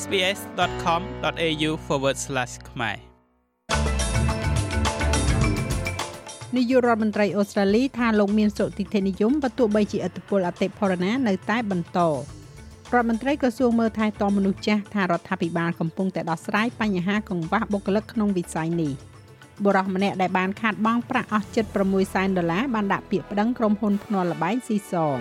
sbs.com.au/ ខ្មែរនាយករដ្ឋមន្ត្រីអូស្ត្រាលីថាលោកមានសុតិធិនិយមបើទោះបីជាឥទ្ធិពលអតិផរណានៅតែបន្តរដ្ឋមន្ត្រីក្រសួងមើលថែទាំមនុស្សចាស់ថារដ្ឋាភិបាលកំពុងតែដោះស្រាយបញ្ហាកង្វះបុគ្គលិកក្នុងវិស័យនេះបុរសម្នាក់ដែលបានខាតបង់ប្រាក់អស់ជិត6សែនដុល្លារបានដាក់ពាក្យប្តឹងក្រុមហ៊ុនភ្នាល់លបែងស៊ីសង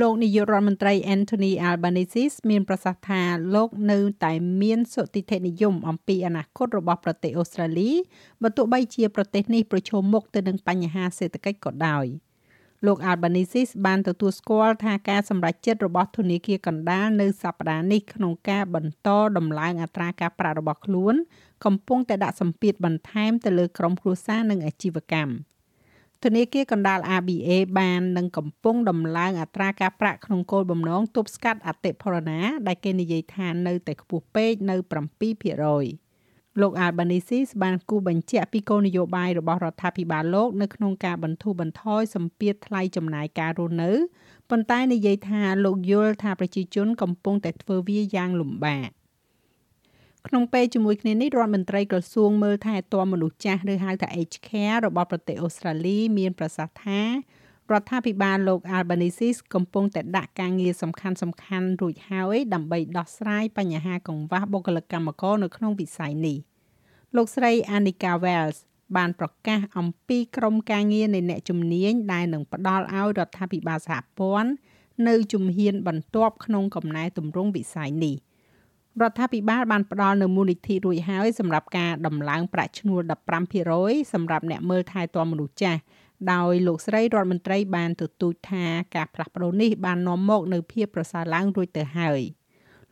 លោកនាយករដ្ឋមន្ត្រី Anthony Albanese មានប្រសាសន៍ថាលោកនៅតែមានសុតិធិនិយមអំពីអនាគតរបស់ប្រទេសអូស្ត្រាលីបើទោះបីជាប្រទេសនេះប្រឈមមុខទៅនឹងបញ្ហាសេដ្ឋកិច្ចក៏ដោយលោក Albanese បានទទួលស្គាល់ថាការសម្រេចចិត្តរបស់ធនាគារកណ្ដាលនៅសប្តាហ៍នេះក្នុងការបន្តដំឡើងអត្រាការប្រាក់របស់ខ្លួន កំពុងតែដាក់សម្ពាធបន្ថែមទៅលើក្រុមគ្រួសារនិងអាជីវកម្ម។ ធនាគារកណ្ដាល ABA បាននឹងកំពុងដំឡើងអត្រាការប្រាក់ក្នុងគោលបំណងទប់ស្កាត់អតិផរណាដែលគេនិយាយថានៅតែខ្ពស់ពេកនៅ7%លោក Albanese បានគូបញ្ជាក់ពីគោលនយោបាយរបស់រដ្ឋាភិបាលលោកនៅក្នុងការបន្ធូរបន្ថយសម្ពាធថ្លៃចំណាយការរស់នៅប៉ុន្តែនិយាយថាលោកយល់ថាប្រជាជនកំពុងតែធ្វើវាយ៉ាងលំបាក ក្នុងពេលជាមួយគ្នានេះរដ្ឋមន្ត្រីក្រសួងមើលថែទាំមនុស្សចាស់ឬហៅថា Aged Care របស់ប្រទេសអូស្ត្រាលីមានប្រសាសន៍ថារដ្ឋាភិបាលលោក Albanese កំពុងតែដាក់ការងារសំខាន់សំខាន់រួចហើយដើម្បីដោះស្រាយបញ្ហាកង្វះបុគ្គលិកកម្មករនៅក្នុងវិស័យនេះលោកស្រី Anika Wells បានប្រកាសអំពីក្រុមការងារនៃអ្នកជំនាញដែលនឹងផ្ដល់ឲ្យរដ្ឋាភិបាលសហព័ន្ធនៅជំហានបន្ទាប់ក្នុងកំណែទម្រង់វិស័យនេះ រដ្ឋាភិបាលបានផ្ដល់នូវមូលនិធិរួចហើយសម្រាប់ការដំឡើងប្រាក់ឈ្នួល15%សម្រាប់អ្នកមើលថែទាំមនុស្សចាស់ដោយលោកស្រីរដ្ឋមន្ត្រីបានទទូចថាការផ្លាស់ប្ដូរនេះបាននាំមកនូវភាពប្រសើរឡើងរួចទៅហើយ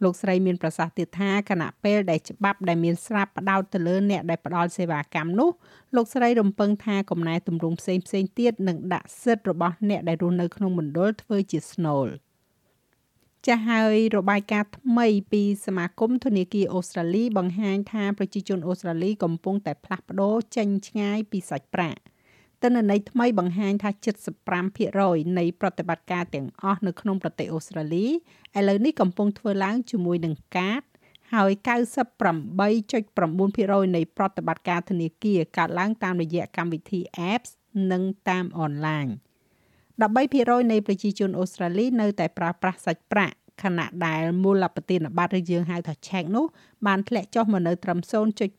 លោកស្រីមានប្រសាសន៍ទៀតថាគណៈពេលដែលច្បាប់ដែលមានស្រាប់ផ្ដោតទៅលើអ្នកដែលផ្ដល់សេវាកម្មនោះលោកស្រីរំពឹងថាកំណែទម្រង់ផ្សេងផ្សេងទៀតនឹងដាក់សិទ្ធិរបស់អ្នកដែលរស់នៅក្នុងមណ្ឌលធ្វើជាស្នូល។ ចាស់ហើយរបាយការណ៍ថ្មីពីសមាគមធនាគារអូស្ត្រាលីបង្ហាញថាប្រជាជនអូស្ត្រាលីកំពុងតែផ្លាស់ប្ដូរចេញឆ្ងាយពីសាច់ប្រាក់ទិន្នន័យថ្មីបង្ហាញថា75%នៃប្រតិបត្តិការទាំងអស់នៅក្នុងប្រទេសអូស្ត្រាលីឥឡូវនេះកំពុងធ្វើឡើងជាមួយនឹងកាតហើយ98.9%នៃប្រតិបត្តិការធនាគារកើតឡើងតាមរយៈកម្មវិធី apps និងតាមអនឡាញ។ 13%នៃប្រជាជនអូស្ត្រាលីនៅតែប្រើប្រាស់សាច់ប្រាក់ខណៈដែលមូលបទានបត្រឬយើងហៅថា check នោះបានធ្លាក់ចុះមកនៅត្រឹម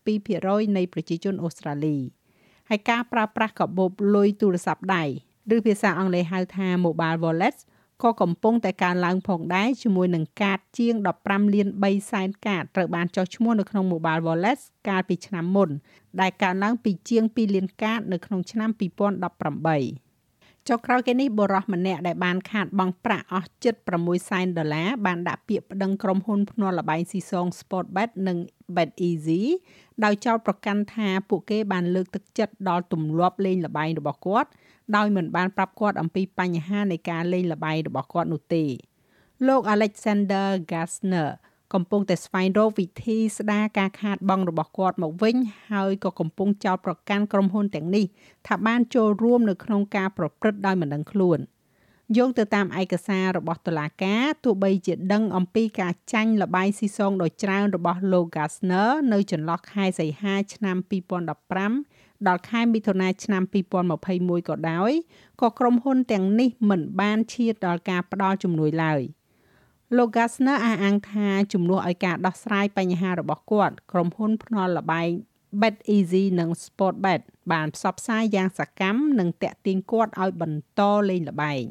0.2%នៃប្រជាជនអូស្ត្រាលីហើយការប្រើប្រាស់កាបូបលុយទូរស័ព្ទដៃឬភាសាអង់គ្លេសហៅថា mobile wallets ក៏កំពុងតែកើនឡើងផងដែរជាមួយនឹងកាតជាង15លាន3សែនកាតត្រូវបានចុះឈ្មោះនៅក្នុង Mobile Wallets កាលពីឆ្នាំមុនដែលកើនឡើងពីជាង2លានកាតនៅក្នុងឆ្នាំ2018 ចុះក្រោយគេនេះបរិះម្នាក់ដែលបានខាតបង់ប្រាក់អស់ជិត6សែនដុល្លារបានដាក់ពាក្យប្តឹងក្រុមហ៊ុនភ្នាល់លបែងស៊ីសង Sportbet និង BetEasy ដោយចោទប្រកាន់ថាពួកគេបានលើកទឹកចិត្តដល់ទម្លាប់លេងល្បែងរបស់គាត់ដោយមិនបានប្រាប់គាត់អំពីបញ្ហានៃការលេងល្បែងរបស់គាត់នោះទេលោក Alexander Gassner កំពុងតែស្វែងរកវិធីស្ដារការខាតបង់របស់គាត់មកវិញហើយក៏កំពុងចោទប្រកាន់ក្រុមហ៊ុនទាំងនេះថាបានចូលរួមនៅក្នុងការប្រព្រឹត្តដោយមិនដឹងខ្លួនយោងទៅតាមឯកសាររបស់តុលាការទោះបីជាដឹងអំពីការចាញ់លបាយស៊ីសងដ៏ច្រើនរបស់លោក Gassner នៅចន្លោះខែសីហាឆ្នាំ2015ដល់ខែមិថុនាឆ្នាំ2021ក៏ដោយក៏ក្រុមហ៊ុនទាំងនេះមិនបានឈានដល់ការផ្ដល់ជំនួយឡើយ។ លោក Gassner អះអាងថាជំនួសឲ្យការដោះស្រាយបញ្ហារបស់គាត់ក្រុមហ៊ុនភ្នាល់លបែង Bet Easy និង Sportbet បានផ្សព្វផ្សាយយ៉ាងសកម្មនិងតាក់ទាញគាត់ឲ្យបន្តលេងល្បែង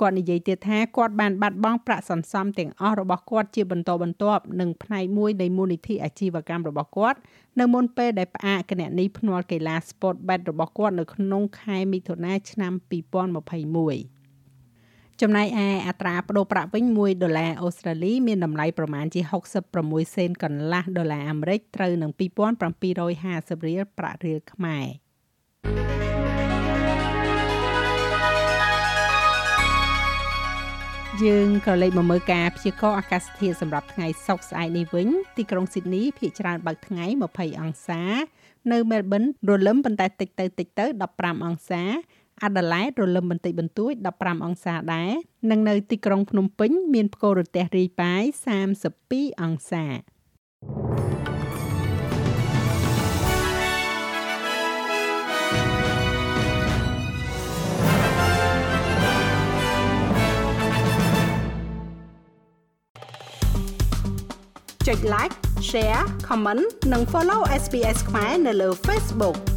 គាត់និយាយទៀតថាគាត់បានបាត់បង់ប្រាក់សន្សំទាំងអស់របស់គាត់ជាបន្តបន្ទាប់និងផ្នែកមួយនៃមូលនិធិអាជីវកម្មរបស់គាត់នៅមុនពេលដែលផ្អាកគណនីភ្នាល់កីឡា Sportbet របស់គាត់នៅក្នុងខែមិថុនាឆ្នាំ2021 ចំណែកឯអត្រាប្តូរប្រាក់វិញ1ដុល្លារអូស្ត្រាលីមានតម្លៃប្រមាណជា66សេនកន្លះដុល្លារអាមេរិកត្រូវនឹង2750រៀលប្រាក់រៀលខ្មែរយើងក៏លេខមកមើលការព្យាករណ៍អាកាសធាតុសម្រាប់ថ្ងៃសុក្រស្អែកនេះវិញទីក្រុងស៊ីដនីភាគច្រើនបើកថ្ងៃ20អង្សា នៅមែលប៊នរលឹមប៉ុន្តែតិចទៅតិចទៅ15អង្សា អាដាលេដរលឹមបន្តិចបន្តួច15អង្សាដែរនិងនៅទីក្រុងភ្នំពេញមានផ្គររទះរាយប៉ាយ32អង្សាចុច like share comment និង follow SPS ខ្មែរនៅលើ Facebook